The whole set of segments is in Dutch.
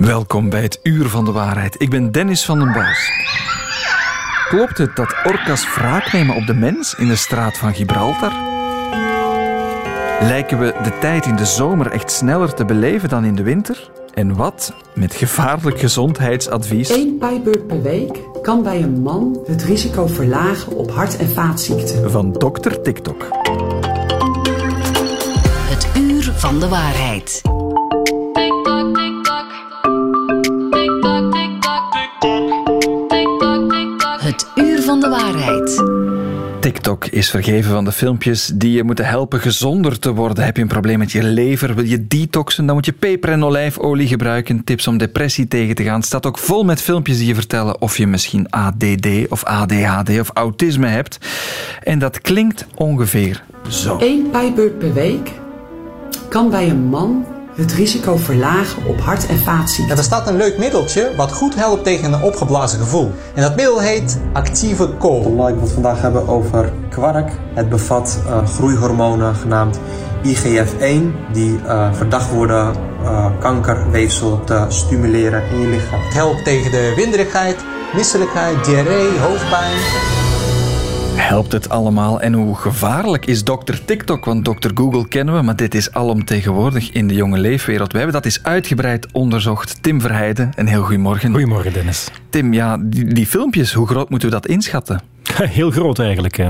Welkom bij het Uur van de Waarheid. Ik ben Dennis van den Buis. Klopt het dat orka's wraak nemen op de mens in de straat van Gibraltar? Lijken we de tijd in de zomer echt sneller te beleven dan in de winter? En wat met gevaarlijk gezondheidsadvies? Eén pijbeurt per week kan bij een man het risico verlagen op hart- en vaatziekten. Van dokter TikTok. Het Uur van de Waarheid. Van de Waarheid. TikTok is vergeven van de filmpjes die je moeten helpen gezonder te worden. Heb je een probleem met je lever, wil je detoxen, dan moet je peper en olijfolie gebruiken. Tips om depressie tegen te gaan. Het staat ook vol met filmpjes die je vertellen of je misschien ADD of ADHD of autisme hebt. En dat klinkt ongeveer zo. Eén pijbeurt per week kan bij een man het risico verlagen op hart- en vaatziekten. Er staat een leuk middeltje wat goed helpt tegen een opgeblazen gevoel. En dat middel heet actieve kool. Omdat ik het vandaag hebben over kwark. Het bevat eh, groeihormonen genaamd IGF-1 die eh, verdacht worden eh, kankerweefsel te stimuleren in je lichaam. Het helpt tegen de winderigheid, misselijkheid, diarree, hoofdpijn. Helpt het allemaal? En hoe gevaarlijk is dokter TikTok? Want dokter Google kennen we, maar dit is alomtegenwoordig in de jonge leefwereld. We hebben dat eens uitgebreid onderzocht. Tim Verheijden, een heel goedemorgen. Goedemorgen, Dennis. Tim, ja, die, die filmpjes, hoe groot moeten we dat inschatten? Heel groot eigenlijk. hè.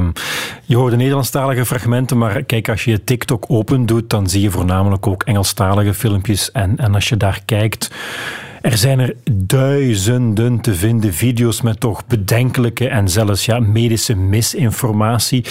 Je hoort de Nederlandstalige fragmenten, maar kijk, als je je TikTok open doet, dan zie je voornamelijk ook Engelstalige filmpjes. En, en als je daar kijkt, er zijn er duizenden te vinden video's met toch bedenkelijke en zelfs ja, medische misinformatie.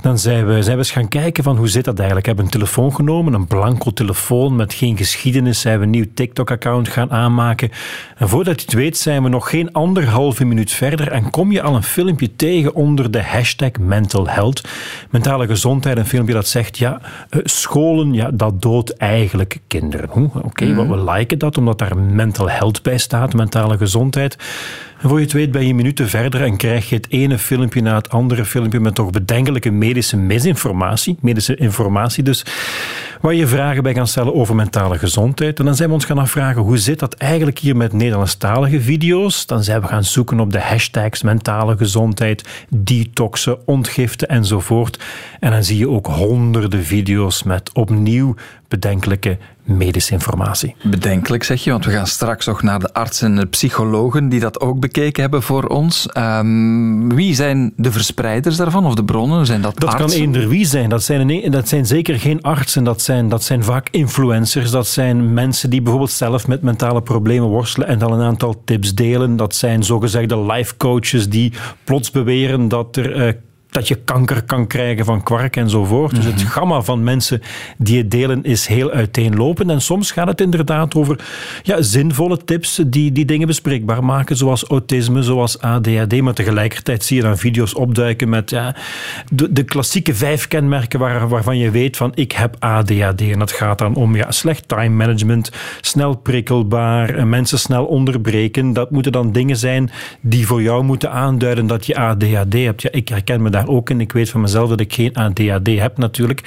Dan zijn we, zijn we eens gaan kijken van hoe zit dat eigenlijk. We hebben een telefoon genomen, een blanco telefoon met geen geschiedenis. Zijn we een nieuw TikTok-account gaan aanmaken. En voordat je het weet zijn we nog geen anderhalve minuut verder en kom je al een filmpje tegen onder de hashtag mental health. Mentale gezondheid, een filmpje dat zegt, ja, eh, scholen, ja, dat doodt eigenlijk kinderen. Hoe? Oké, maar we liken dat omdat daar mental health bij staat, mentale gezondheid. En voor je het weet ben je minuten verder en krijg je het ene filmpje na het andere filmpje met toch bedenkelijke medische misinformatie. Medische informatie dus. Waar je vragen bij kan stellen over mentale gezondheid. En dan zijn we ons gaan afvragen, hoe zit dat eigenlijk hier met Nederlandstalige video's? Dan zijn we gaan zoeken op de hashtags mentale gezondheid, detoxen, ontgiften enzovoort. En dan zie je ook honderden video's met opnieuw bedenkelijke medische informatie. Bedenkelijk zeg je, want we gaan straks nog naar de artsen en de psychologen die dat ook bekeken hebben voor ons. Ehm, wie zijn de verspreiders daarvan of de bronnen? Zijn dat, Dat kan eender wie zijn. Dat zijn, een- dat zijn zeker geen artsen. Dat zijn, dat zijn vaak influencers. Dat zijn mensen die bijvoorbeeld zelf met mentale problemen worstelen en dan een aantal tips delen. Dat zijn zogezegde life coaches die plots beweren dat er. eh, dat je kanker kan krijgen van kwark enzovoort. Dus het gamma van mensen die het delen is heel uiteenlopend. En soms gaat het inderdaad over ja, zinvolle tips die, die dingen bespreekbaar maken, zoals autisme, zoals ADHD. Maar tegelijkertijd zie je dan video's opduiken met ja, de, de klassieke vijf kenmerken waar, waarvan je weet van ik heb ADHD. En dat gaat dan om ja, slecht time management, snel prikkelbaar, eh, mensen snel onderbreken. Dat moeten dan dingen zijn die voor jou moeten aanduiden dat je ADHD hebt. Ja, ik herken me daar ook in. Ik weet van mezelf dat ik geen ADHD heb natuurlijk.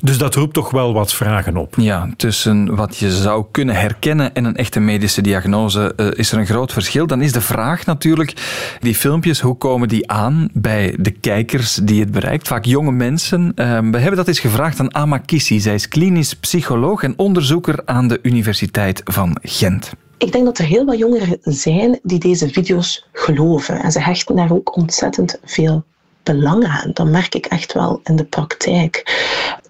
Dus dat roept toch wel wat vragen op. Ja, tussen wat je zou kunnen herkennen en een echte medische diagnose eh, is er een groot verschil. Dan is de vraag natuurlijk, die filmpjes, hoe komen die aan bij de kijkers die het bereikt? Vaak jonge mensen. Eh, we hebben dat eens gevraagd aan Ama Kissi. Zij is klinisch psycholoog en onderzoeker aan de Universiteit van Gent. Ik denk dat er heel wat jongeren zijn die deze video's geloven. En ze hechten daar ook ontzettend veel belang aan. Dat merk ik echt wel in de praktijk.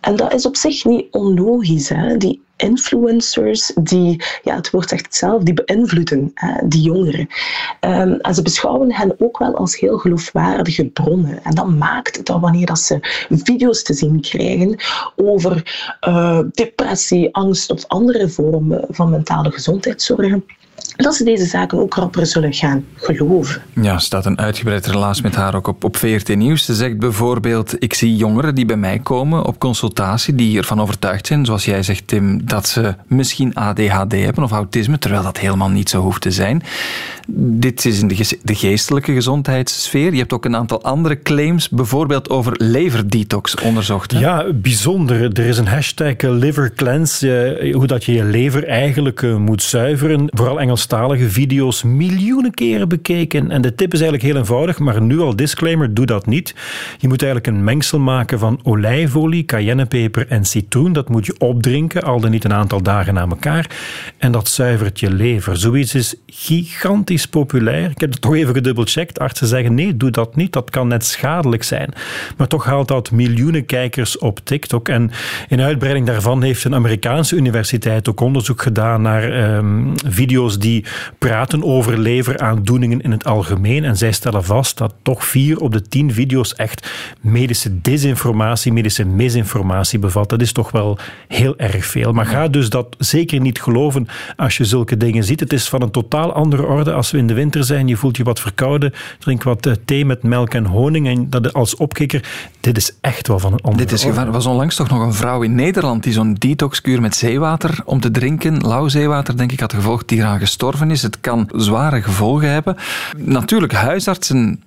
En dat is op zich niet onlogisch. Hè? Die influencers, die, ja, het woord zegt zelf, die beïnvloeden hè, die jongeren. Ehm, en ze beschouwen hen ook wel als heel geloofwaardige bronnen. En dat maakt dat wanneer dat ze video's te zien krijgen over eh, depressie, angst of andere vormen van mentale gezondheidszorgen, dat ze deze zaken ook rapper zullen gaan geloven. Ja, er staat een uitgebreid relaas met haar ook op, op VRT Nieuws. Ze zegt bijvoorbeeld, ik zie jongeren die bij mij komen op consultatie, die ervan overtuigd zijn, zoals jij zegt Tim, dat ze misschien ADHD hebben of autisme, terwijl dat helemaal niet zo hoeft te zijn. Dit is in de, ge- de geestelijke gezondheidssfeer. Je hebt ook een aantal andere claims, bijvoorbeeld over leverdetox onderzocht. hè? Ja, bijzonder. Er is een hashtag eh, liver cleanse, hoe dat je je lever eigenlijk eh, moet zuiveren. Vooral Engelstalige video's miljoenen keren bekeken. En de tip is eigenlijk heel eenvoudig, maar nu al disclaimer, doe dat niet. Je moet eigenlijk een mengsel maken van olijfolie, cayennepeper en citroen. Dat moet je opdrinken, al dan niet een aantal dagen na elkaar. En dat zuivert je lever. Zoiets is gigantisch populair. Ik heb het toch even gedubbelcheckt. Artsen zeggen nee, doe dat niet. Dat kan net schadelijk zijn. Maar toch haalt dat miljoenen kijkers op TikTok. En in uitbreiding daarvan heeft een Amerikaanse universiteit ook onderzoek gedaan naar ehm, video's die praten over leveraandoeningen in het algemeen. En zij stellen vast dat toch vier op de tien video's echt medische desinformatie, medische misinformatie bevat. Dat is toch wel heel erg veel. Maar ga dus dat zeker niet geloven als je zulke dingen ziet. Het is van een totaal andere orde als we in de winter zijn. Je voelt je wat verkouden. Drink wat eh, thee met melk en honing. En dat als opkikker, dit is echt wel van een andere Dit is orde. gevaarlijk. Er was onlangs toch nog een vrouw in Nederland die zo'n detoxkuur met zeewater om te drinken, lauw zeewater denk ik, had gevolgd, die eraan gestorven is. Het kan zware gevolgen hebben. Natuurlijk, huisartsen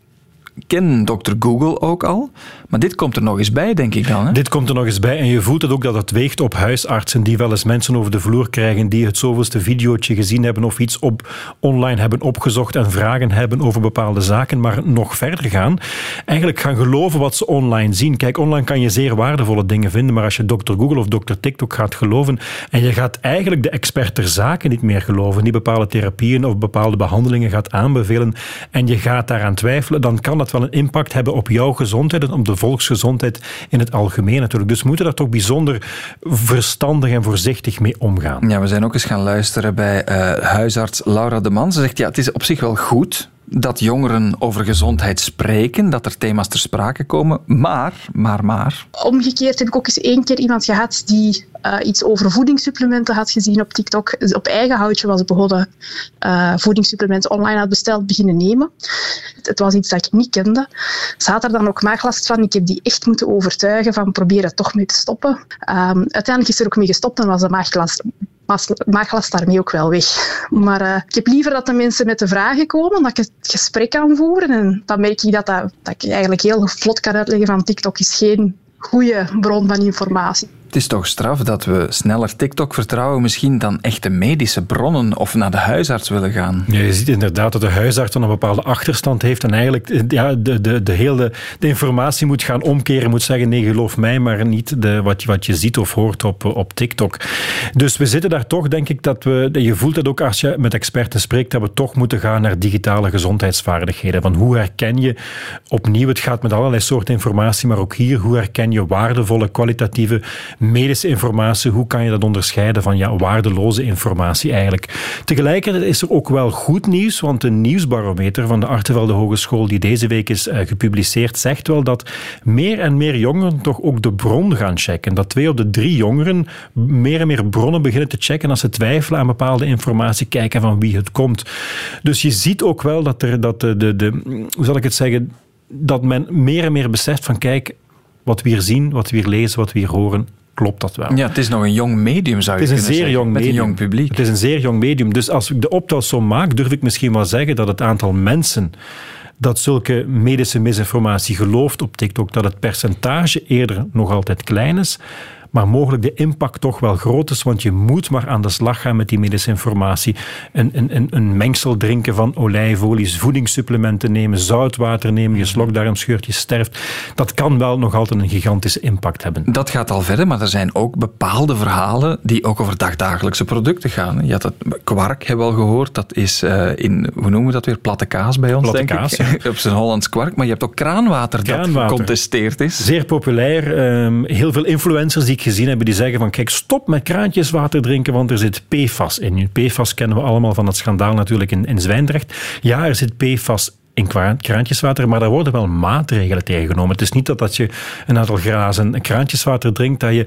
kennen dokter Google ook al, maar dit komt er nog eens bij, denk ik dan. Hè? Dit komt er nog eens bij en je voelt het ook dat het weegt op huisartsen die wel eens mensen over de vloer krijgen die het zoveelste videootje gezien hebben of iets op, online hebben opgezocht en vragen hebben over bepaalde zaken, maar nog verder gaan. Eigenlijk gaan geloven wat ze online zien. Kijk, online kan je zeer waardevolle dingen vinden, maar als je dokter Google of dokter TikTok gaat geloven en je gaat eigenlijk de expert ter zake niet meer geloven, die bepaalde therapieën of bepaalde behandelingen gaat aanbevelen en je gaat daaraan twijfelen, dan kan dat wel een impact hebben op jouw gezondheid en op de volksgezondheid in het algemeen natuurlijk. Dus we moeten daar toch bijzonder verstandig en voorzichtig mee omgaan. Ja, we zijn ook eens gaan luisteren bij eh, huisarts Laura de Man. Ze zegt, ja, het is op zich wel goed dat jongeren over gezondheid spreken, dat er thema's ter sprake komen, maar, maar, maar... Omgekeerd heb ik ook eens één keer iemand gehad die uh, iets over voedingssupplementen had gezien op TikTok. Op eigen houtje was begonnen uh, voedingssupplementen online had besteld, beginnen nemen. Het, was iets dat ik niet kende. Ze had er dan ook maaglast van. Ik heb die echt moeten overtuigen van probeer het toch mee te stoppen. Um, uiteindelijk is er ook mee gestopt en was de maaglast maaglast daarmee ook wel weg. Maar uh, ik heb liever dat de mensen met de vragen komen, dat ik het gesprek kan voeren. En dan merk ik dat, dat, dat ik eigenlijk heel vlot kan uitleggen van TikTok is geen goede bron van informatie. Het is toch straf dat we sneller TikTok vertrouwen misschien dan echte medische bronnen of naar de huisarts willen gaan. Ja, je ziet inderdaad dat de huisarts een bepaalde achterstand heeft en eigenlijk ja, de, de, de hele de informatie moet gaan omkeren, moet zeggen nee, geloof mij, maar niet de, wat, wat je ziet of hoort op, op TikTok. Dus we zitten daar toch, denk ik, dat we, je voelt het ook als je met experten spreekt, dat we toch moeten gaan naar digitale gezondheidsvaardigheden. Van hoe herken je opnieuw, het gaat met allerlei soorten informatie, maar ook hier, hoe herken je waardevolle, kwalitatieve medische informatie, hoe kan je dat onderscheiden van ja, waardeloze informatie eigenlijk. Tegelijkertijd is er ook wel goed nieuws, want de nieuwsbarometer van de Artevelde Hogeschool die deze week is uh, gepubliceerd, zegt wel dat meer en meer jongeren toch ook de bron gaan checken. Dat twee op de drie jongeren meer en meer bronnen beginnen te checken als ze twijfelen aan bepaalde informatie, kijken van wie het komt. Dus je ziet ook wel dat er, dat de, de, de hoe zal ik het zeggen, dat men meer en meer beseft van kijk, wat we hier zien, wat we hier lezen, wat we hier horen, klopt dat wel. Ja, het is nog een jong medium, zou je het is een zeer zeggen, jong met medium. een jong publiek. Het is een zeer jong medium. Dus als ik de optelsom maak, durf ik misschien wel zeggen dat het aantal mensen dat zulke medische misinformatie gelooft op TikTok, dat het percentage eerder nog altijd klein is, maar mogelijk de impact toch wel groot is, want je moet maar aan de slag gaan met die medische informatie. Een, een, een mengsel drinken van olijfolie, voedingssupplementen nemen, zoutwater nemen, je slokdarm scheurt, je sterft. Dat kan wel nog altijd een gigantische impact hebben. Dat gaat al verder, maar er zijn ook bepaalde verhalen die ook over dagdagelijkse producten gaan. Je had het kwark, hebben we al gehoord. Dat is uh, in, hoe noemen we dat weer, platte kaas bij ons, platte denk kaas, ik. Op zijn Hollands kwark. Maar je hebt ook kraanwater, kraanwater. dat gecontesteerd is. Zeer populair. Um, heel veel influencers die ik gezien hebben, die zeggen van kijk, stop met kraantjeswater drinken, want er zit PFAS in. PFAS kennen we allemaal van het schandaal natuurlijk in, in Zwijndrecht. Ja, er zit PFAS in kraantjeswater, maar daar worden wel maatregelen tegen genomen. Het is niet dat, dat je een aantal grazen kraantjeswater drinkt, dat je,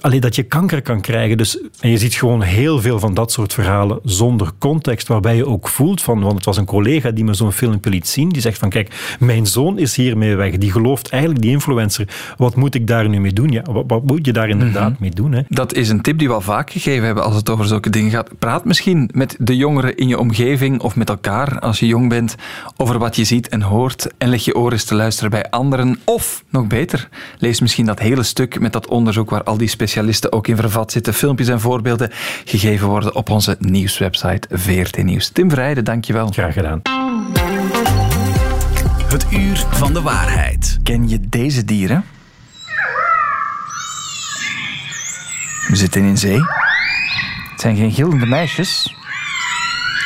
alleen dat je kanker kan krijgen. Dus, en je ziet gewoon heel veel van dat soort verhalen zonder context, waarbij je ook voelt van, want het was een collega die me zo'n filmpje liet zien, die zegt van kijk, mijn zoon is hiermee weg. Die gelooft eigenlijk die influencer. Wat moet ik daar nu mee doen? Ja, wat, wat moet je daar inderdaad mm-hmm. mee doen? Hè? Dat is een tip die we al vaak gegeven hebben als het over zulke dingen gaat. Praat misschien met de jongeren in je omgeving of met elkaar als je jong bent over wat je ziet en hoort en leg je oren eens te luisteren bij anderen. Of, nog beter, lees misschien dat hele stuk met dat onderzoek waar al die specialisten ook in vervat zitten. Filmpjes en voorbeelden gegeven worden op onze nieuwswebsite VRT Nieuws. Tim Vrijden, dankjewel. Graag gedaan. Het uur van de waarheid. Ken je deze dieren? We zitten in zee. Het zijn geen gillende meisjes.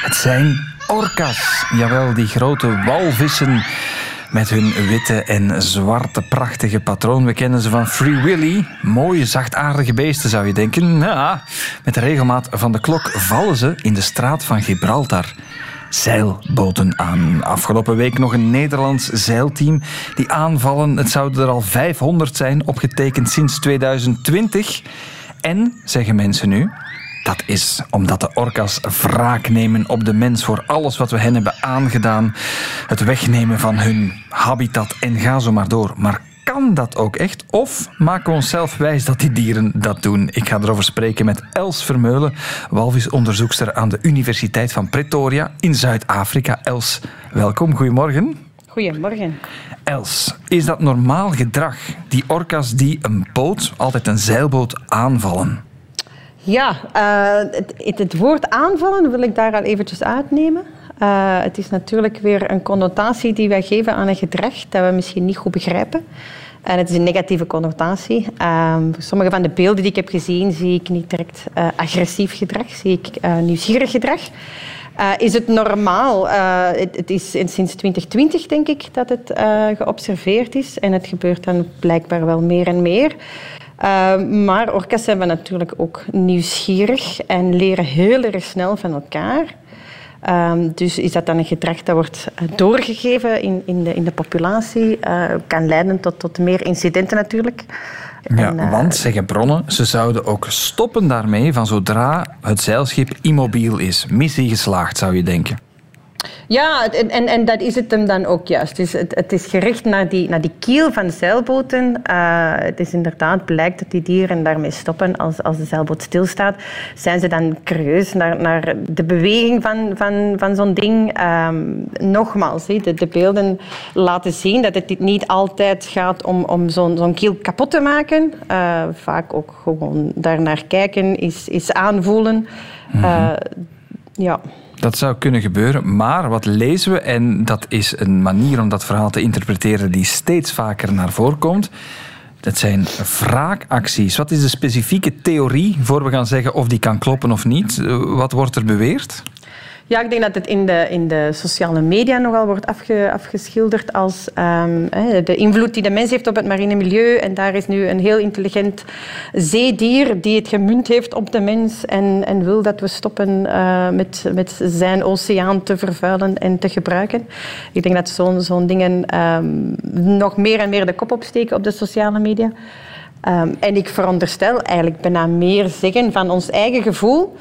Het zijn orka's. Jawel, die grote walvissen met hun witte en zwarte prachtige patroon. We kennen ze van Free Willy. Mooie, zachtaardige beesten zou je denken. Ja, met de regelmaat van de klok vallen ze in de straat van Gibraltar zeilboten aan. Afgelopen week nog een Nederlands zeilteam die aanvallen. Het zouden er al 500 zijn, opgetekend sinds 2020. En, zeggen mensen nu, dat is omdat de orka's wraak nemen op de mens voor alles wat we hen hebben aangedaan. Het wegnemen van hun habitat en ga zo maar door. Maar kan dat ook echt? Of maken we onszelf wijs dat die dieren dat doen? Ik ga erover spreken met Els Vermeulen, walvisonderzoekster aan de Universiteit van Pretoria in Zuid-Afrika. Els, welkom, goedemorgen. Goedemorgen. Els, is dat normaal gedrag, die orka's die een boot, altijd een zeilboot, aanvallen? Ja, uh, het, het, woord aanvallen wil ik daar al eventjes uitnemen. Uh, het is natuurlijk weer een connotatie die wij geven aan een gedrag dat we misschien niet goed begrijpen. En het is een negatieve connotatie. Voor sommige van de beelden die ik heb gezien, zie ik niet direct uh, agressief gedrag, zie ik nieuwsgierig gedrag. is het normaal? Het, het, is sinds 2020, denk ik, dat het geobserveerd is. En het gebeurt dan blijkbaar wel meer en meer. Uh, maar orka's zijn we natuurlijk ook nieuwsgierig en leren heel erg snel van elkaar. Uh, dus is dat dan een gedrag dat wordt eh, doorgegeven in, in, de, in de populatie, uh, kan leiden tot, tot meer incidenten natuurlijk. Ja, en, uh, want, zeggen bronnen, ze zouden ook stoppen daarmee van zodra het zeilschip immobiel is. Missie geslaagd, zou je denken. Ja, en, en dat is het hem dan ook juist. Dus het, het is gericht naar die, naar die kiel van de zeilboten. Uh, het is inderdaad blijkt dat die dieren daarmee stoppen als, als de zeilboot stilstaat. Zijn ze dan curieus naar, naar de beweging van, van, van zo'n ding? Um, nogmaals, de, de, beelden laten zien dat het niet altijd gaat om, om zo'n zo'n kiel kapot te maken. Uh, vaak ook gewoon daarnaar kijken, is, is aanvoelen. Uh, ja. Dat zou kunnen gebeuren, maar wat lezen we, en dat is een manier om dat verhaal te interpreteren die steeds vaker naar voren komt. Dat zijn wraakacties. Wat is de specifieke theorie voor we gaan zeggen of die kan kloppen of niet? Wat wordt er beweerd? Ja, ik denk dat het in de, in de sociale media nogal wordt afge, afgeschilderd als um, de invloed die de mens heeft op het marine milieu. En daar is nu een heel intelligent zeedier die het gemunt heeft op de mens en, en wil dat we stoppen uh, met, met zijn oceaan te vervuilen en te gebruiken. Ik denk dat zo'n zo'n dingen um, nog meer en meer de kop opsteken op de sociale media. Um, en ik veronderstel eigenlijk bijna meer zeggen van ons eigen gevoel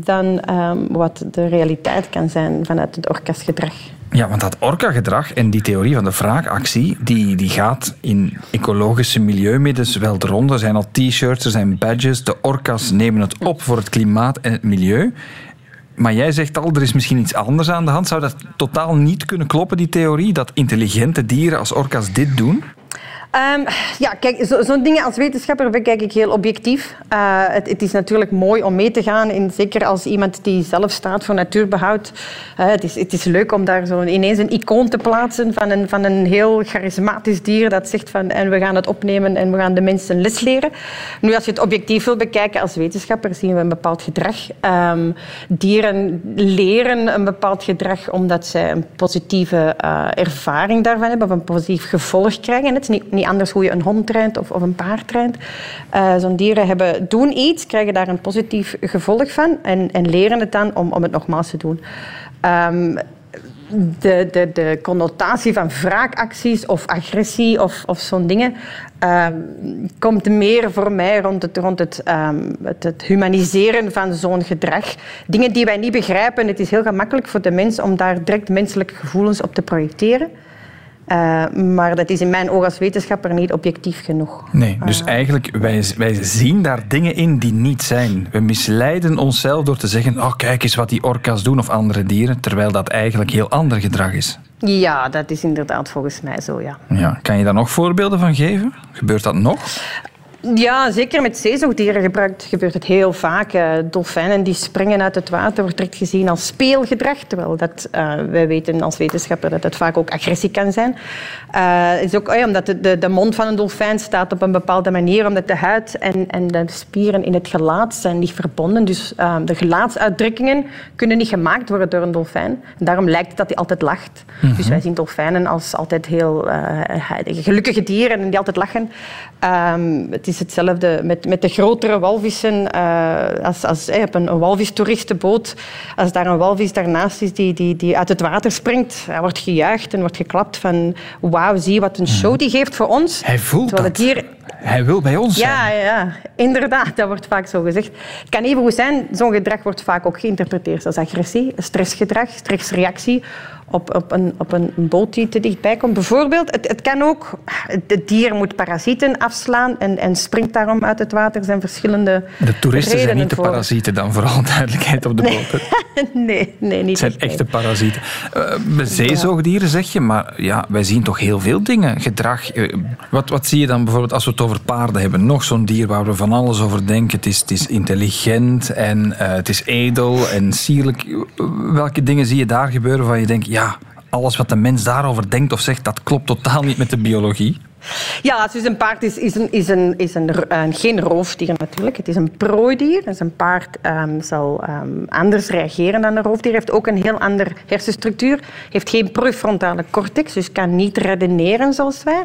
dan um, wat de realiteit kan zijn vanuit het orkasgedrag. Ja, want dat orka-gedrag en die theorie van de wraakactie, die, die gaat in ecologische milieumiddels wel de ronde. Er zijn al t-shirts, er zijn badges. De orka's nemen het op voor het klimaat en het milieu. Maar jij zegt al, er is misschien iets anders aan de hand. Zou dat totaal niet kunnen kloppen, die theorie? Dat intelligente dieren als orka's dit doen? Um, ja, kijk, zo'n zo dingen als wetenschapper bekijk ik heel objectief. Uh, het, het, is natuurlijk mooi om mee te gaan, in, zeker als iemand die zelf staat voor natuurbehoud. Uh, het, is, het is leuk om daar zo ineens een icoon te plaatsen van een, van een heel charismatisch dier dat zegt van en we gaan het opnemen en we gaan de mensen les leren. Nu, als je het objectief wil bekijken als wetenschapper, zien we een bepaald gedrag. Um, dieren leren een bepaald gedrag omdat zij een positieve uh, ervaring daarvan hebben of een positief gevolg krijgen. Het is niet niet anders hoe je een hond traint of, of een paard traint. Uh, Zo'n dieren hebben, doen iets, krijgen daar een positief gevolg van en, en leren het dan om, om het nogmaals te doen. Um, de, de, de connotatie van wraakacties of agressie of, of zo'n dingen um, komt meer voor mij rond het, rond um, het, het humaniseren van zo'n gedrag. Dingen die wij niet begrijpen. Het is heel gemakkelijk voor de mens om daar direct menselijke gevoelens op te projecteren. Uh, maar dat is in mijn ogen als wetenschapper niet objectief genoeg. Nee, dus uh, eigenlijk, wij, wij zien daar dingen in die niet zijn. We misleiden onszelf door te zeggen, oh kijk eens wat die orka's doen of andere dieren, terwijl dat eigenlijk heel ander gedrag is. Ja, dat is inderdaad volgens mij zo, ja. Ja. Kan je daar nog voorbeelden van geven? Gebeurt dat nog? Ja, zeker met zeezoogdieren gebruikt, gebeurt het heel vaak. Uh, dolfijnen die springen uit het water wordt direct gezien als speelgedrag, terwijl dat, uh, wij weten als wetenschapper dat het vaak ook agressie kan zijn. Uh, is ook oh ja, omdat de, de, de, mond van een dolfijn staat op een bepaalde manier, omdat de huid en, en de spieren in het gelaat zijn niet verbonden. Dus de gelaatsuitdrukkingen kunnen niet gemaakt worden door een dolfijn. En daarom lijkt het dat hij altijd lacht. Mm -hmm. Dus wij zien dolfijnen als altijd heel gelukkige dieren die altijd lachen. Um, het is hetzelfde met, met de grotere walvissen. Uh, als, als hey, op een, een walvistoeristenboot, als daar een walvis daarnaast is die, die, die uit het water springt, hij wordt gejuicht en wordt geklapt van wauw, zie wat een show die geeft voor ons. Hij voelt dat. Het hier... Hij wil bij ons ja, zijn. Ja, inderdaad. Dat wordt vaak zo gezegd. Het kan even goed zijn, zo'n gedrag wordt vaak ook geïnterpreteerd als agressie, stressgedrag, stressreactie op, op, een, op een boot die te dichtbij komt. Bijvoorbeeld, het, het kan ook... Het dier moet parasieten afslaan en, en springt daarom uit het water. Er zijn verschillende De toeristen zijn niet de voor. parasieten dan, vooral duidelijkheid op de nee. boot. nee, nee, niet Het zijn echt, echte parasieten. Uh, zeezoogdieren zeg je, maar ja, wij zien toch heel veel dingen. Gedrag. Uh, wat, wat zie je dan bijvoorbeeld als we het over paarden hebben? Nog zo'n dier waar we van alles over denken. Het is, het is intelligent en uh, het is edel en sierlijk. Welke dingen zie je daar gebeuren waar je denkt, ja, alles wat de mens daarover denkt of zegt, dat klopt totaal niet met de biologie? Ja, dus een paard is, is, een, is, een, een, geen roofdier natuurlijk. Het is een prooidier. Dus een paard um, zal um, anders reageren dan een roofdier. heeft ook een heel andere hersenstructuur. heeft geen prefrontale cortex, dus kan niet redeneren zoals wij.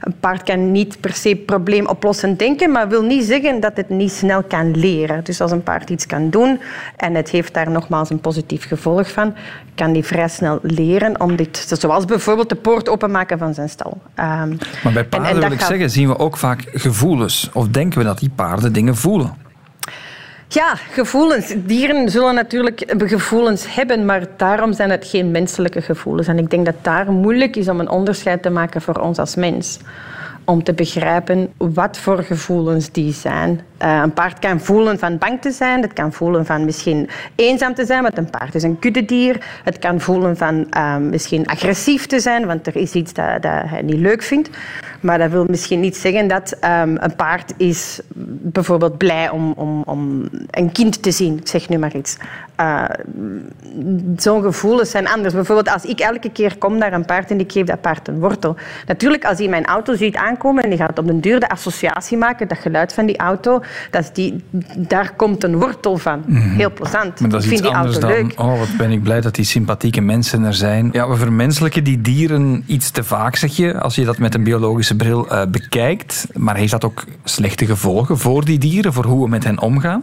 Een paard kan niet per se probleemoplossend denken, maar wil niet zeggen dat het niet snel kan leren. Dus als een paard iets kan doen en het heeft daar nogmaals een positief gevolg van, kan die vrij snel leren om dit, zoals bijvoorbeeld de poort openmaken van zijn stal. Um, bij paarden, en, en wil ik gaat... zeggen, zien we ook vaak gevoelens. Of denken we dat die paarden dingen voelen? Ja, gevoelens. Dieren zullen natuurlijk gevoelens hebben, maar daarom zijn het geen menselijke gevoelens. En ik denk dat daar moeilijk is om een onderscheid te maken voor ons als mens. Om te begrijpen wat voor gevoelens die zijn. Uh, een paard kan voelen van bang te zijn. Het kan voelen van misschien eenzaam te zijn, want een paard is een kuddedier. Het kan voelen van uh, misschien agressief te zijn, want er is iets dat, dat hij niet leuk vindt. Maar dat wil misschien niet zeggen dat um, een paard is bijvoorbeeld blij om, om, om een kind te zien. Ik zeg nu maar iets. Uh, Zo'n gevoelens zijn anders. Bijvoorbeeld als ik elke keer kom naar een paard en ik geef dat paard een wortel. Natuurlijk, als hij mijn auto ziet aankomen en die gaat op den duur de associatie maken, dat geluid van die auto, dat is die, daar komt een wortel van. Mm -hmm. Heel plezant. Maar dat is ik iets vind die anders dan, leuk. oh wat ben ik blij dat die sympathieke mensen er zijn. Ja, we vermenselijken die dieren iets te vaak, zeg je, als je dat met een biologische bril uh, bekijkt. Maar heeft dat ook slechte gevolgen voor die dieren, voor hoe we met hen omgaan?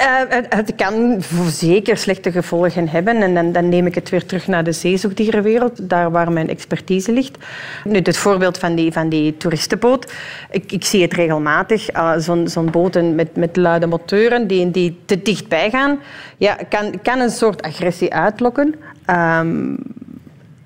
Uh, het, kan zeker slechte gevolgen hebben. En dan, dan, neem ik het weer terug naar de zeezoogdierenwereld, daar waar mijn expertise ligt. Nu, het voorbeeld van die, van die toeristenboot. Ik, ik zie het regelmatig. Uh, Zo'n zo boten met, met luide motoren die, die te dichtbij gaan, ja, kan, kan een soort agressie uitlokken. Um,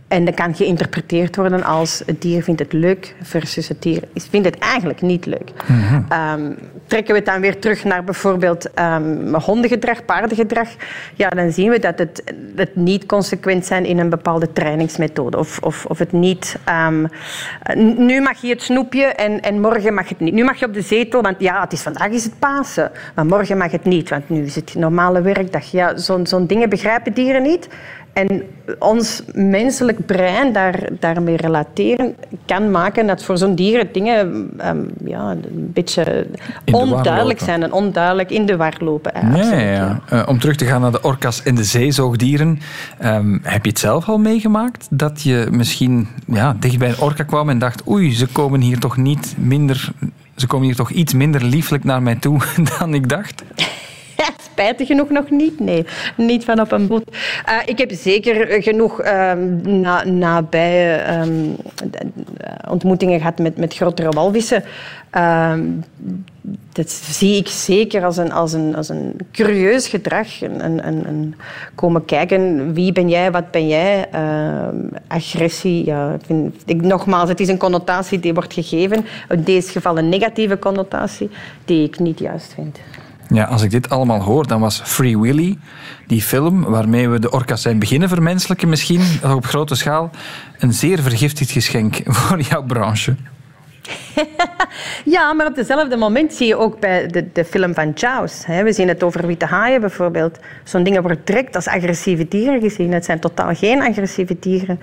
en dat kan geïnterpreteerd worden als het dier vindt het leuk versus het dier vindt het eigenlijk niet leuk. Mm -hmm. um, trekken we het dan weer terug naar bijvoorbeeld um, hondengedrag, paardengedrag, ja, dan zien we dat het, het niet consequent zijn in een bepaalde trainingsmethode. Of, of, of het niet... Um, nu mag je het snoepje en, en morgen mag het niet. Nu mag je op de zetel, want ja, het is, vandaag is het Pasen. Maar morgen mag het niet, want nu is het normale werkdag. Ja, Zo'n zo dingen begrijpen dieren niet. En ons menselijk brein daar, daarmee relateren kan maken dat voor zo'n dieren dingen um, ja, een beetje onduidelijk zijn en onduidelijk in de war lopen. Ja, ja, ja. Uh, om terug te gaan naar de orka's en de zeezoogdieren. Um, heb je het zelf al meegemaakt? Dat je misschien ja, dicht bij een orka kwam en dacht oei, ze komen hier toch niet minder... Ze komen hier toch iets minder lieflijk naar mij toe dan ik dacht? Spijtig genoeg nog niet. Nee, niet van op een boot. Uh, ik heb zeker genoeg um, na, nabije um, ontmoetingen gehad met, met grotere walvissen. Um, dat zie ik zeker als een, als een, als een curieus gedrag. Een, een, een komen kijken, wie ben jij, wat ben jij? agressie, ja, vind, ik, nogmaals, het is een connotatie die wordt gegeven. In deze geval een negatieve connotatie, die ik niet juist vind. Ja, als ik dit allemaal hoor, dan was Free Willy, die film waarmee we de orka's zijn beginnen vermenselijken misschien, op grote schaal, een zeer vergiftigd geschenk voor jouw branche. Ja, maar op dezelfde moment zie je ook bij de, de film van. Hè. We zien het over witte haaien bijvoorbeeld. Zo'n dingen wordt direct als agressieve dieren gezien. Het zijn totaal geen agressieve dieren.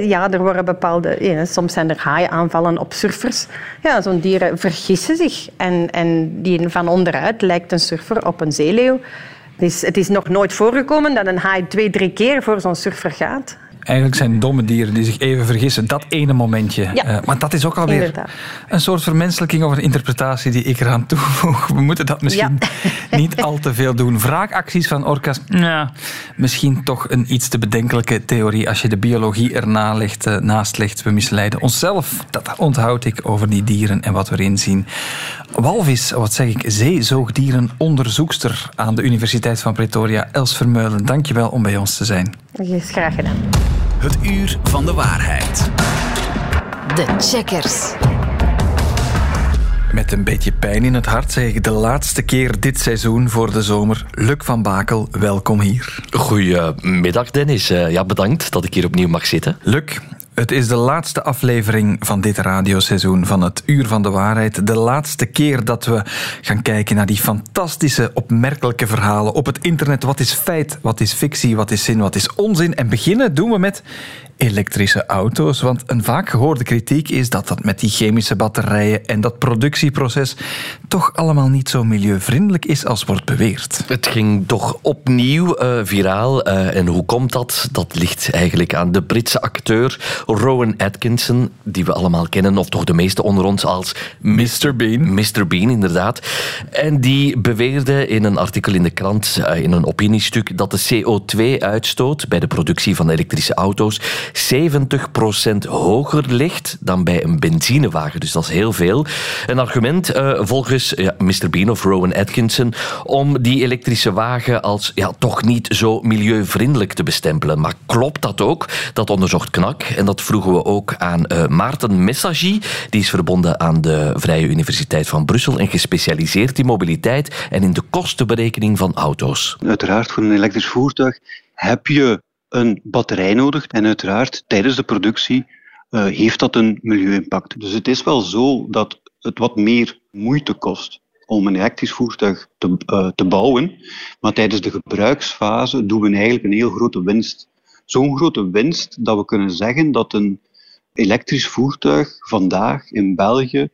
Ja, er worden bepaalde... Soms zijn er haaienaanvallen op surfers. Ja, zo'n dieren vergissen zich. En, en die van onderuit lijkt een surfer op een zeeleeuw. Dus het is nog nooit voorgekomen dat een haai twee, drie keer voor zo'n surfer gaat. Eigenlijk zijn domme dieren die zich even vergissen. Dat ene momentje. Ja, Eh, maar dat is ook alweer inderdaad. een soort vermenselijking of een interpretatie die ik eraan toevoeg. We moeten dat misschien niet al te veel doen. Wraakacties van orka's, ja, misschien toch een iets te bedenkelijke theorie als je de biologie erna legt, eh, naast legt. We misleiden onszelf. Dat onthoud ik over die dieren en wat we erin zien. Walvis, wat zeg ik, zeezoogdierenonderzoekster aan de Universiteit van Pretoria, Els Vermeulen. Dankjewel om bij ons te zijn. Dat is graag gedaan. Het uur van de waarheid. De checkers. Met een beetje pijn in het hart zeg ik de laatste keer dit seizoen voor de zomer. Luc van Bakel, welkom hier. Goedemiddag Dennis. Eh, Ja, bedankt dat ik hier opnieuw mag zitten. Luc, het is de laatste aflevering van dit radioseizoen van het Uur van de Waarheid. De laatste keer dat we gaan kijken naar die fantastische, opmerkelijke verhalen op het internet. Wat is feit, wat is fictie, wat is zin, wat is onzin? En beginnen doen we met elektrische auto's. Want een vaak gehoorde kritiek is dat dat met die chemische batterijen en dat productieproces toch allemaal niet zo milieuvriendelijk is als wordt beweerd. Het ging toch opnieuw eh, viraal. eh, en hoe komt dat? Dat ligt eigenlijk aan de Britse acteur Rowan Atkinson, die we allemaal kennen, of toch de meeste onder ons als Mr. Bean. Mr. Bean, inderdaad. En die beweerde in een artikel in de krant, eh, in een opiniestuk, dat de CO2-uitstoot bij de productie van elektrische auto's 70% hoger ligt dan bij een benzinewagen. Dus dat is heel veel. Een argument eh, volgens ja, Mr. Bean of Rowan Atkinson om die elektrische wagen als ja, toch niet zo milieuvriendelijk te bestempelen. Maar klopt dat ook? Dat onderzocht KNAK en dat vroegen we ook aan eh, Maarten Messagie. Die is verbonden aan de Vrije Universiteit van Brussel en gespecialiseerd in mobiliteit en in de kostenberekening van auto's. Uiteraard, voor een elektrisch voertuig heb je een batterij nodig. En uiteraard, tijdens de productie eh, heeft dat een milieu-impact. Dus het is wel zo dat het wat meer moeite kost om een elektrisch voertuig te, eh, te bouwen. Maar tijdens de gebruiksfase doen we eigenlijk een heel grote winst. Zo'n grote winst dat we kunnen zeggen dat een elektrisch voertuig vandaag in België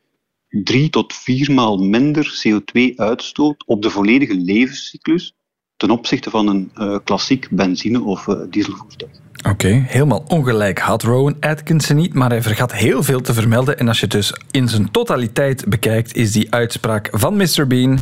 drie tot vier maal minder CO2 uitstoot op de volledige levenscyclus ten opzichte van een eh, klassiek benzine- of eh, dieselvoertuig. Oké, helemaal ongelijk had Rowan Atkinson niet, maar hij vergat heel veel te vermelden. En als je het dus in zijn totaliteit bekijkt, is die uitspraak van Mr. Bean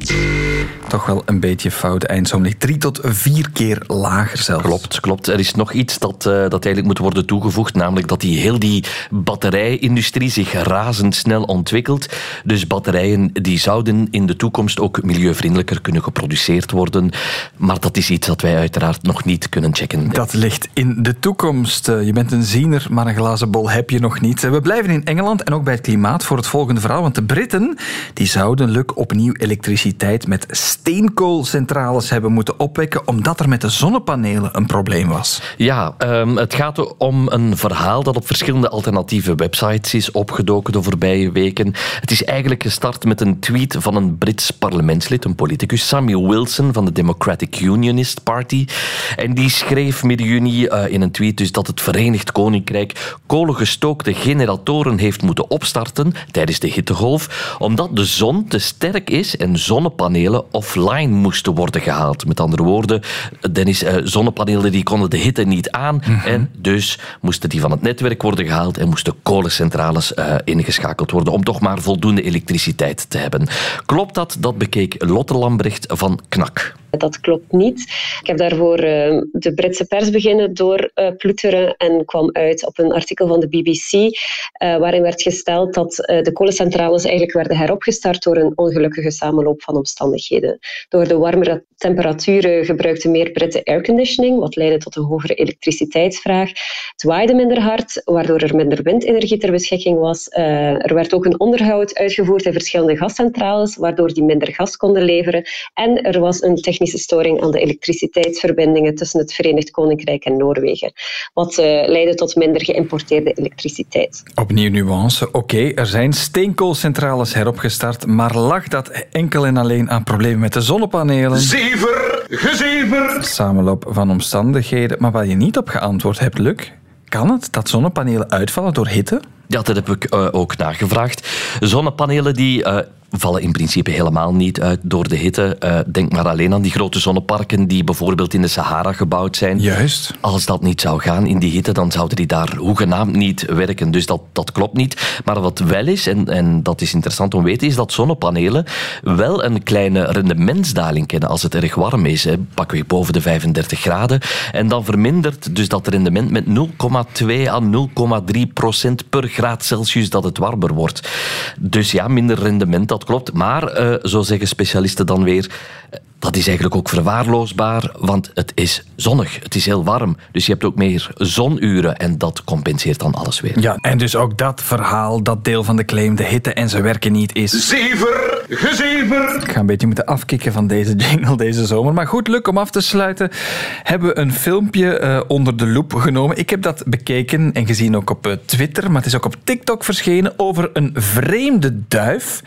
toch wel een beetje fout. Eindsom ligt drie tot vier keer lager zelfs. Klopt, klopt. Er is nog iets dat, eh, dat eigenlijk moet worden toegevoegd, namelijk dat die, heel die batterijindustrie zich razendsnel ontwikkelt. Dus batterijen die zouden in de toekomst ook milieuvriendelijker kunnen geproduceerd worden. Maar dat is iets dat wij uiteraard nog niet kunnen checken. Dat ligt in de toekomst. Eh, Je bent een ziener, maar een glazen bol heb je nog niet. Eh, We blijven in Engeland en ook bij het klimaat voor het volgende verhaal. Want de Britten die zouden luk opnieuw elektriciteit met steenkoolcentrales hebben moeten opwekken, omdat er met de zonnepanelen een probleem was. Ja, ehm, het gaat om een verhaal dat op verschillende alternatieve websites is opgedoken de voorbije weken. Het is eigenlijk gestart met een tweet van een Brits parlementslid, een politicus, Samuel Wilson van de Democratic Unionist Party. En die schreef midden juni eh, in een tweet dus dat het Verenigd Koninkrijk kolengestookte generatoren heeft moeten opstarten tijdens de hittegolf, omdat de zon te sterk is en zonnepanelen offline moesten worden gehaald. Met andere woorden, Dennis, eh, zonnepanelen die konden de hitte niet aan en dus moesten die van het netwerk worden gehaald en moesten kolencentrales eh, ingeschakeld worden om toch maar voldoende elektriciteit te hebben. Klopt dat? Dat bekeek Lotte Lambrecht van KNAK. Dat klopt niet. Ik heb daarvoor uh, de Britse pers beginnen doorploeteren en kwam uit op een artikel van de BBC uh, waarin werd gesteld dat uh, de kolencentrales eigenlijk werden heropgestart door een ongelukkige samenloop van omstandigheden. Door de warmere temperaturen gebruikten meer Britten airconditioning, wat leidde tot een hogere elektriciteitsvraag. Het waaide minder hard, waardoor er minder windenergie ter beschikking was. er werd ook een onderhoud uitgevoerd in verschillende gascentrales, waardoor die minder gas konden leveren. En er was een technische storing aan de elektriciteitsverbindingen tussen het Verenigd Koninkrijk en Noorwegen, wat uh, leidde tot minder geïmporteerde elektriciteit. Opnieuw nuance. Oké, er zijn steenkoolcentrales heropgestart, maar lag dat enkel en alleen aan problemen met de zonnepanelen? Zever, gezever! Samenloop van omstandigheden, maar waar je niet op geantwoord hebt, Luc, kan het dat zonnepanelen uitvallen door hitte? Ja, dat heb ik uh, ook nagevraagd. Zonnepanelen die uh, vallen in principe helemaal niet uit door de hitte. Uh, denk maar alleen aan die grote zonneparken die bijvoorbeeld in de Sahara gebouwd zijn. Juist. Als dat niet zou gaan in die hitte, dan zouden die daar hoegenaamd niet werken. Dus dat, dat klopt niet. Maar wat wel is, en, en dat is interessant om te weten, is dat zonnepanelen wel een kleine rendementsdaling kennen als het erg warm is. Hè. Pakweg boven de 35 graden. En dan vermindert dus dat rendement met 0,2 à 0,3 procent per graad Celsius dat het warmer wordt. Dus ja, minder rendement dat klopt. Maar, uh, zo zeggen specialisten dan weer, dat is eigenlijk ook verwaarloosbaar, want het is zonnig, het is heel warm. Dus je hebt ook meer zonuren en dat compenseert dan alles weer. Ja, en dus ook dat verhaal, dat deel van de claim, de hitte en ze werken niet, is... Zever, gezever! Ik ga een beetje moeten afkicken van deze jingle deze zomer. Maar goed, Luc, om af te sluiten, hebben we een filmpje uh, onder de loep genomen. Ik heb dat bekeken en gezien ook op uh, Twitter, maar het is ook op TikTok verschenen over een vreemde duif.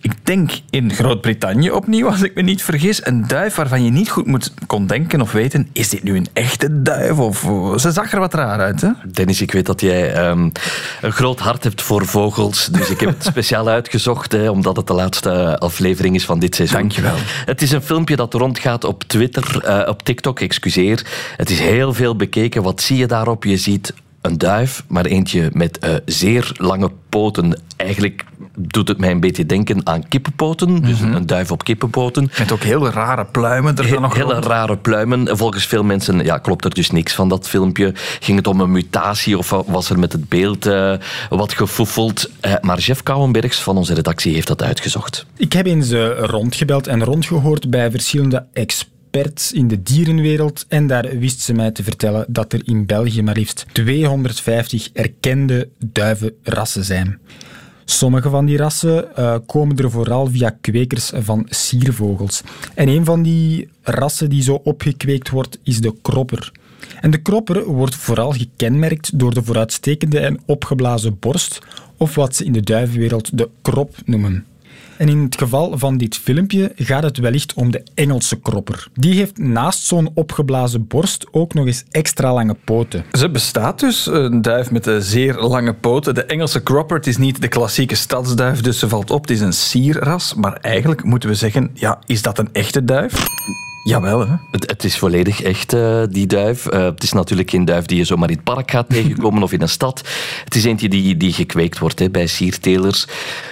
Ik denk in Groot-Brittannië opnieuw, als ik me niet vergis een duif waarvan je niet goed moet, kon denken of weten, is dit nu een echte duif? Of, ze zag er wat raar uit, hè? Dennis, ik weet dat jij um, een groot hart hebt voor vogels, dus ik heb het speciaal uitgezocht, hè, omdat het de laatste aflevering is van dit seizoen. Dankjewel. Het is een filmpje dat rondgaat op Twitter, uh, op TikTok, excuseer. Het is heel veel bekeken. Wat zie je daarop? Je ziet een duif, maar eentje met uh, zeer lange poten. Eigenlijk doet het mij een beetje denken aan kippenpoten. Dus mm -hmm. een duif op kippenpoten. Met ook hele rare pluimen er He dan nog Hele rond. rare pluimen. Volgens veel mensen ja, klopt er dus niks van dat filmpje. Ging het om een mutatie of was er met het beeld uh, wat gefoefeld? Uh, maar Jeff Kouwenbergs van onze redactie heeft dat uitgezocht. Ik heb eens uh, rondgebeld en rondgehoord bij verschillende experts experts in de dierenwereld en daar wist ze mij te vertellen dat er in België maar liefst 250 erkende duivenrassen zijn. Sommige van die rassen uh, komen er vooral via kwekers van siervogels. En een van die rassen die zo opgekweekt wordt, is de kropper. En de kropper wordt vooral gekenmerkt door de vooruitstekende en opgeblazen borst, of wat ze in de duivenwereld de krop noemen. En in het geval van dit filmpje gaat het wellicht om de Engelse kropper. Die heeft naast zo'n opgeblazen borst ook nog eens extra lange poten. Ze bestaat dus, een duif met een zeer lange poten. De Engelse kropper, is niet de klassieke stadsduif, dus ze valt op. Het is een sierras, maar eigenlijk moeten we zeggen, ja, is dat een echte duif? Jawel, hè? Het, het is volledig echt, uh, die duif. Uh, het is natuurlijk geen duif die je zomaar in het park gaat tegenkomen of in een stad. Het is eentje die, die gekweekt wordt hè, bij siertelers.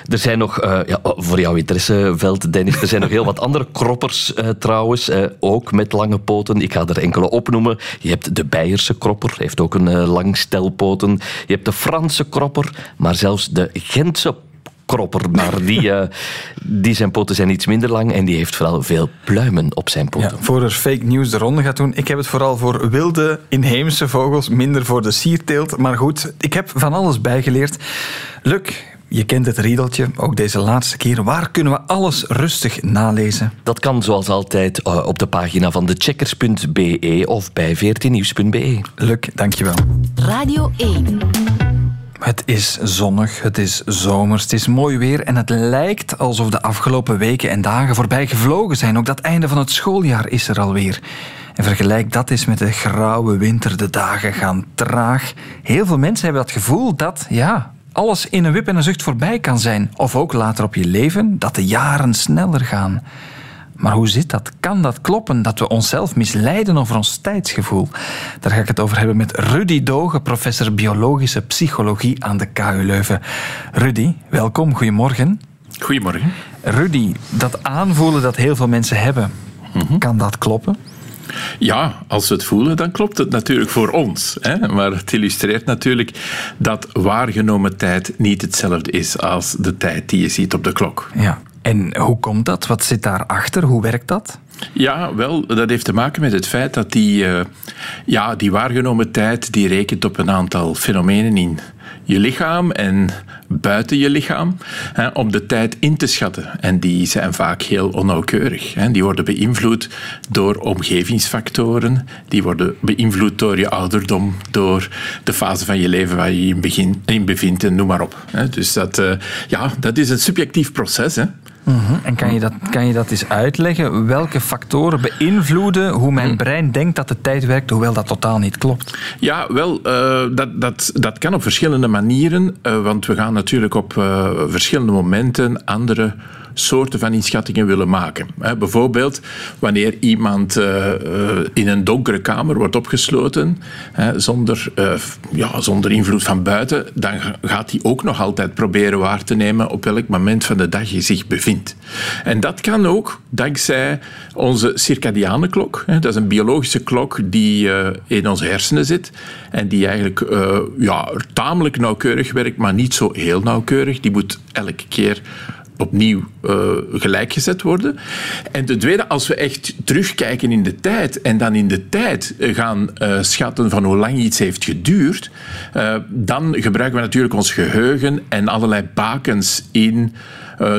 Er zijn nog, uh, ja, voor jouw interesseveld, Dennis, er zijn nog heel wat andere kroppers trouwens, ook met lange poten. Ik ga er enkele opnoemen. Je hebt de Beierse kropper, heeft ook een lang stel poten. Je hebt de Franse kropper, maar zelfs de Gentse kropper, maar die, uh, die zijn poten zijn iets minder lang en die heeft vooral veel pluimen op zijn poten. Ja, voor er fake news de ronde gaat doen. Ik heb het vooral voor wilde inheemse vogels, minder voor de sierteelt. Maar goed, ik heb van alles bijgeleerd. Luc, je kent het riedeltje, ook deze laatste keer. Waar kunnen we alles rustig nalezen? Dat kan zoals altijd uh, op de pagina van decheckers.be of bij 14nieuws.be. Luc, dankjewel. Radio 1. Het is zonnig, het is zomers, het is mooi weer en het lijkt alsof de afgelopen weken en dagen voorbij gevlogen zijn. Ook dat einde van het schooljaar is er alweer. En vergelijk dat eens met de grauwe winter, de dagen gaan traag. Heel veel mensen hebben dat gevoel dat, ja, alles in een wip en een zucht voorbij kan zijn. Of ook later op je leven, dat de jaren sneller gaan. Maar hoe zit dat? Kan dat kloppen dat we onszelf misleiden over ons tijdsgevoel? Daar ga ik het over hebben met Rudy Dogen, professor biologische psychologie aan de KU Leuven. Rudy, welkom, goedemorgen. Goedemorgen. Rudy, dat aanvoelen dat heel veel mensen hebben, Kan dat kloppen? Ja, als we het voelen, dan klopt het natuurlijk voor ons. Hè? Maar het illustreert natuurlijk dat waargenomen tijd niet hetzelfde is als de tijd die je ziet op de klok. Ja. En hoe komt dat? Wat zit daarachter? Hoe werkt dat? Ja, wel, dat heeft te maken met het feit dat die, uh, ja, die waargenomen tijd die rekent op een aantal fenomenen in je lichaam en buiten je lichaam hè, om de tijd in te schatten. En die zijn vaak heel onnauwkeurig. Hè. Die worden beïnvloed door omgevingsfactoren, die worden beïnvloed door je ouderdom, door de fase van je leven waar je je in, begin, in bevindt en noem maar op. Hè. Dus dat, uh, ja, dat is een subjectief proces. Hè. -hmm. En kan je, dat, kan je dat eens uitleggen? Welke factoren beïnvloeden hoe mijn brein denkt dat de tijd werkt, hoewel dat totaal niet klopt? Ja, wel, uh, dat, dat, dat kan op verschillende manieren, uh, want we gaan natuurlijk op uh, verschillende momenten andere soorten van inschattingen willen maken. Bijvoorbeeld wanneer iemand in een donkere kamer wordt opgesloten zonder, ja, zonder invloed van buiten, dan gaat hij ook nog altijd proberen waar te nemen op welk moment van de dag je zich bevindt. En dat kan ook dankzij onze circadiane klok. Dat is een biologische klok die in onze hersenen zit en die eigenlijk ja, tamelijk nauwkeurig werkt, maar niet zo heel nauwkeurig. Die moet elke keer opnieuw uh, gelijkgezet worden. En ten tweede, als we echt terugkijken in de tijd en dan in de tijd gaan uh, schatten van hoe lang iets heeft geduurd, dan gebruiken we natuurlijk ons geheugen en allerlei bakens in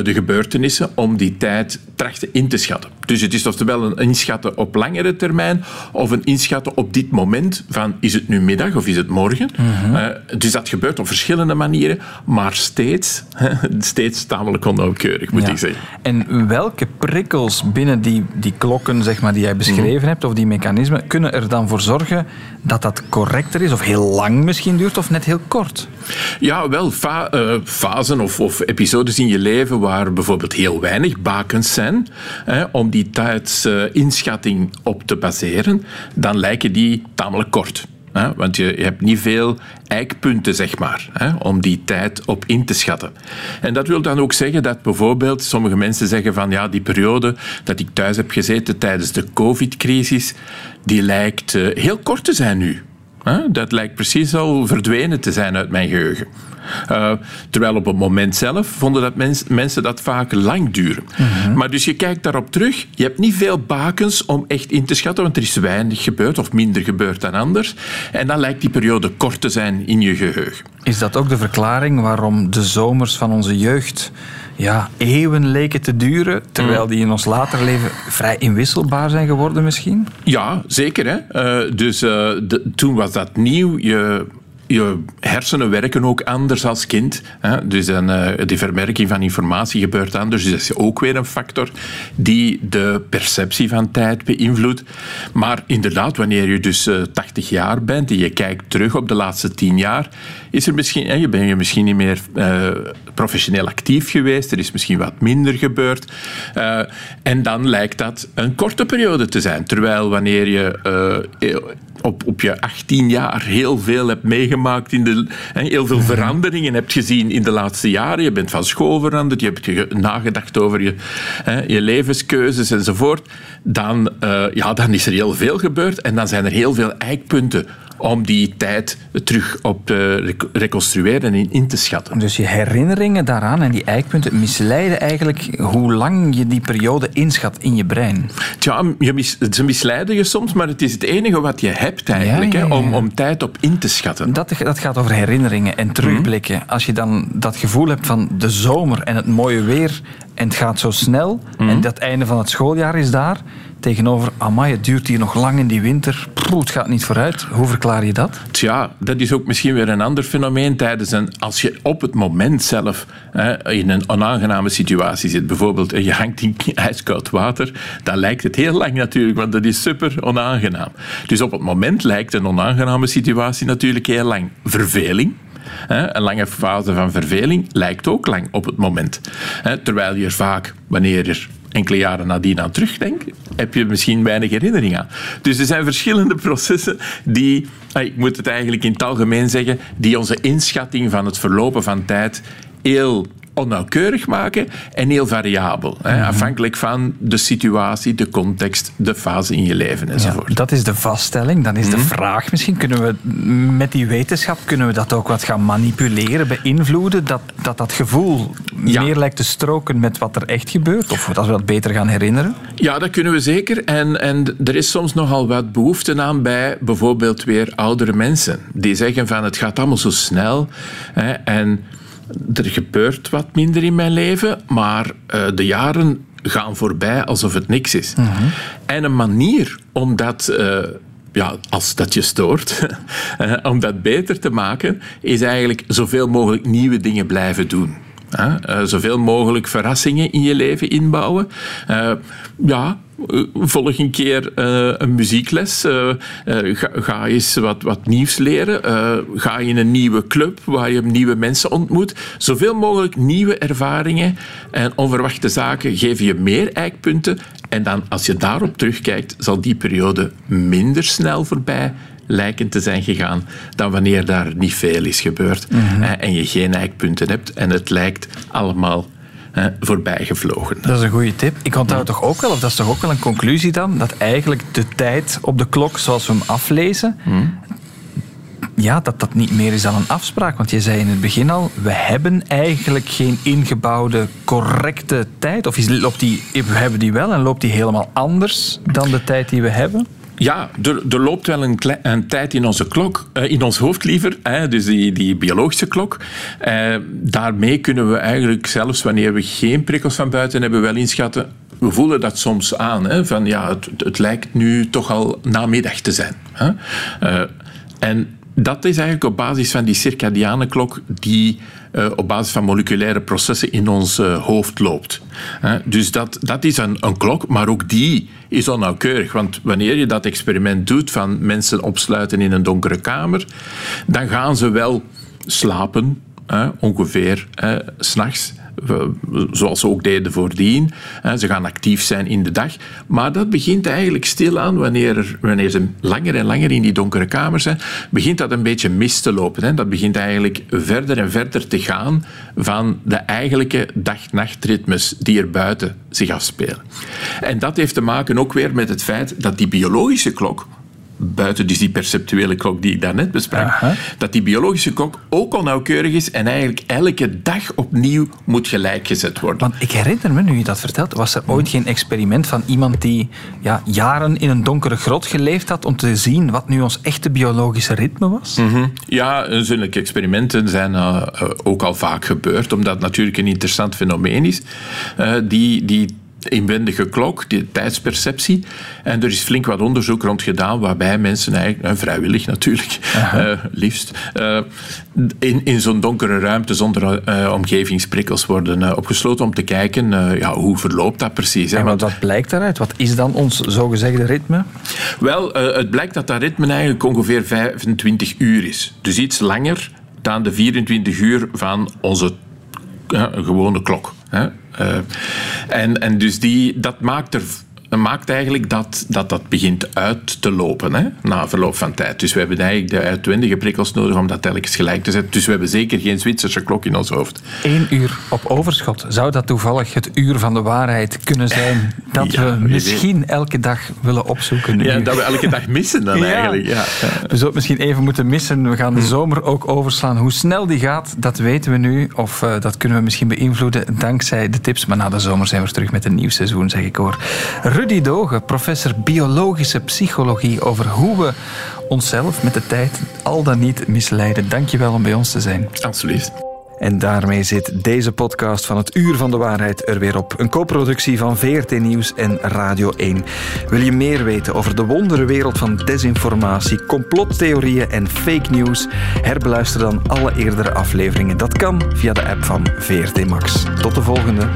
de gebeurtenissen om die tijd trachten in te schatten. Dus het is oftewel een inschatten op langere termijn of een inschatten op dit moment van is het nu middag of is het morgen. Mm-hmm. uh, dus dat gebeurt op verschillende manieren, maar steeds, steeds tamelijk onnauwkeurig moet ja. ik zeggen. En welke prikkels binnen die, die klokken zeg maar, die jij beschreven mm-hmm. hebt of die mechanismen kunnen er dan voor zorgen dat dat correcter is of heel lang misschien duurt of net heel kort? Ja, wel fa- uh, fasen of, of episodes in je leven waar bijvoorbeeld heel weinig bakens zijn hè, om die tijdsinschatting op te baseren, dan lijken die tamelijk kort. Hè? Want je, je, hebt niet veel eikpunten, zeg maar, hè, om die tijd op in te schatten. En dat wil dan ook zeggen dat bijvoorbeeld sommige mensen zeggen van ja, die periode dat ik thuis heb gezeten tijdens de COVID-crisis, die lijkt uh, heel kort te zijn nu. Dat lijkt precies al verdwenen te zijn uit mijn geheugen. Uh, terwijl op het moment zelf vonden dat mens, mensen dat vaak lang duren. Mm-hmm. Maar dus je kijkt daarop terug, je hebt niet veel bakens om echt in te schatten, want er is weinig gebeurd of minder gebeurd dan anders. En dan lijkt die periode kort te zijn in je geheugen. Is dat ook de verklaring waarom de zomers van onze jeugd ja, eeuwen leken te duren, terwijl die in ons later leven vrij inwisselbaar zijn geworden misschien? Ja, zeker. Hè? Uh, dus uh, de, toen was dat nieuw. Je je hersenen werken ook anders als kind. Hè? Dus dan, uh, die verwerking van informatie gebeurt anders. Dus dat is ook weer een factor die de perceptie van tijd beïnvloedt. Maar inderdaad, wanneer je dus uh, 80 jaar bent en je kijkt terug op de laatste 10 jaar, is er misschien, hè, je ben je misschien niet meer uh, professioneel actief geweest. Er is misschien wat minder gebeurd. en dan lijkt dat een korte periode te zijn. Terwijl wanneer je op, op je 18 jaar heel veel hebt meegemaakt, in de, heel veel veranderingen hebt gezien in de laatste jaren. Je bent van school veranderd, je hebt nagedacht over je, je levenskeuzes enzovoort. Dan, ja, dan is er heel veel gebeurd en dan zijn er heel veel eikpunten om die tijd terug op te reconstrueren en in te schatten. Dus je herinneringen daaraan en die eikpunten misleiden eigenlijk hoe lang je die periode inschat in je brein. Tja, je mis, ze misleiden je soms, maar het is het enige wat je hebt eigenlijk, ja, ja, ja. Hè, om, om tijd op in te schatten. Dat, dat gaat over herinneringen en terugblikken. Mm. Als je dan dat gevoel hebt van de zomer en het mooie weer en het gaat zo snel mm. en dat einde van het schooljaar is daar, tegenover, amai, het duurt hier nog lang in die winter, het gaat niet vooruit. Hoe verklaar je dat? Tja, dat is ook misschien weer een ander fenomeen tijdens een... Als je op het moment zelf hè, in een onaangename situatie zit, bijvoorbeeld je hangt in ijskoud water, dan lijkt het heel lang natuurlijk, want dat is super onaangenaam. Dus op het moment lijkt een onaangename situatie natuurlijk heel lang. Verveling, een lange fase van verveling lijkt ook lang op het moment. Terwijl je vaak, wanneer er enkele jaren nadien aan terugdenkt, heb je misschien weinig herinnering aan. Dus er zijn verschillende processen die, ik moet het eigenlijk in het algemeen zeggen, die onze inschatting van het verlopen van tijd heel onnauwkeurig maken en heel variabel. Hè, afhankelijk van de situatie, de context, de fase in je leven enzovoort. Ja, dat is de vaststelling. Dan is de vraag misschien, kunnen we met die wetenschap kunnen we dat ook wat gaan manipuleren, beïnvloeden, dat dat, dat gevoel meer lijkt te stroken met wat er echt gebeurt? Of we dat beter gaan herinneren? Ja, dat kunnen we zeker. En, en er is soms nogal wat behoefte aan bij bijvoorbeeld weer oudere mensen. Die zeggen van het gaat allemaal zo snel. Hè, en er gebeurt wat minder in mijn leven, maar uh, de jaren gaan voorbij alsof het niks is. Mm -hmm. En een manier om dat... Uh, ja, als dat je stoort, om dat beter te maken, is eigenlijk zoveel mogelijk nieuwe dingen blijven doen. Uh, zoveel mogelijk verrassingen in je leven inbouwen. Uh, ja, volg een keer een muziekles. Ga, eens wat, wat nieuws leren. ga in een nieuwe club waar je nieuwe mensen ontmoet. Zoveel mogelijk nieuwe ervaringen en onverwachte zaken geven je meer eikpunten. En dan, als je daarop terugkijkt, zal die periode minder snel voorbij lijken te zijn gegaan dan wanneer daar niet veel is gebeurd mm -hmm. en je geen eikpunten hebt en het lijkt allemaal eh, voorbij gevlogen. Dat is een goede tip. Ik onthoud ja. toch ook wel, of dat is toch ook wel een conclusie dan, dat eigenlijk de tijd op de klok zoals we hem aflezen, mm. ja, dat dat niet meer is dan een afspraak. Want je zei in het begin al, we hebben eigenlijk geen ingebouwde correcte tijd. Of is, loopt die, we hebben die wel en loopt die helemaal anders dan de tijd die we hebben? Ja, er, loopt wel een, een, tijd in onze klok, uh, in ons hoofd liever, hè, dus die, die biologische klok. Uh, daarmee kunnen we eigenlijk, zelfs wanneer we geen prikkels van buiten hebben, wel inschatten. We voelen dat soms aan, hè, van ja, het, het lijkt nu toch al namiddag te zijn. Hè. Uh, en dat is eigenlijk op basis van die circadiane klok die uh, op basis van moleculaire processen in ons uh, hoofd loopt. Dus dat, dat is een, een, klok, maar ook die is onnauwkeurig. Want wanneer je dat experiment doet van mensen opsluiten in een donkere kamer, dan gaan ze wel slapen, ongeveer s'nachts zoals ze ook deden voordien. Ze gaan actief zijn in de dag. Maar dat begint eigenlijk stilaan, wanneer, wanneer ze langer en langer in die donkere kamer zijn, begint dat een beetje mis te lopen. Dat begint eigenlijk verder en verder te gaan van de eigenlijke dag-nachtritmes die er buiten zich afspelen. En dat heeft te maken ook weer met het feit dat die biologische klok buiten dus die perceptuele klok die ik daarnet besprak, Aha. dat die biologische klok ook onnauwkeurig is en eigenlijk elke dag opnieuw moet gelijkgezet worden. Want ik herinner me, nu je dat vertelt, was er ooit geen experiment van iemand die ja, jaren in een donkere grot geleefd had om te zien wat nu ons echte biologische ritme was? Mm -hmm. Ja, zulke experimenten zijn uh, ook al vaak gebeurd, omdat het natuurlijk een interessant fenomeen is. Uh, die, die inwendige klok, die tijdsperceptie. En er is flink wat onderzoek rond gedaan waarbij mensen eigenlijk, en vrijwillig natuurlijk, uh, liefst, uh, in, in zo'n donkere ruimte zonder uh, omgevingsprikkels worden opgesloten om te kijken ja, hoe verloopt dat precies. Hè? En wat, wat blijkt daaruit? Wat is dan ons zogezegde ritme? Wel, het blijkt dat dat ritme eigenlijk ongeveer 25 uur is. Dus iets langer dan de 24 uur van onze gewone klok. Hè? Uh, en, en dus die, dat maakt er maakt eigenlijk dat, dat dat begint uit te lopen hè, na verloop van tijd. Dus we hebben eigenlijk de uitwendige prikkels nodig om dat telkens gelijk te zetten. Dus we hebben zeker geen Zwitserse klok in ons hoofd. Eén uur op overschot. Zou dat toevallig het uur van de waarheid kunnen zijn dat ja, we misschien weet. elke dag willen opzoeken? Ja, dat we elke dag missen dan ja. eigenlijk. Ja. We zouden misschien even moeten missen. We gaan de zomer ook overslaan. Hoe snel die gaat, dat weten we nu. Of uh, dat kunnen we misschien beïnvloeden dankzij de tips. Maar na de zomer zijn we terug met een nieuw seizoen, zeg ik hoor. Rudy Dogen, professor biologische psychologie, over hoe we onszelf met de tijd al dan niet misleiden. Dankjewel om bij ons te zijn. Alsjeblieft. En daarmee zit deze podcast van het Uur van de Waarheid er weer op. Een co-productie van VRT Nieuws en Radio 1. Wil je meer weten over de wonderenwereld van desinformatie, complottheorieën en fake news? Herbeluister dan alle eerdere afleveringen. Dat kan via de app van VRT Max. Tot de volgende.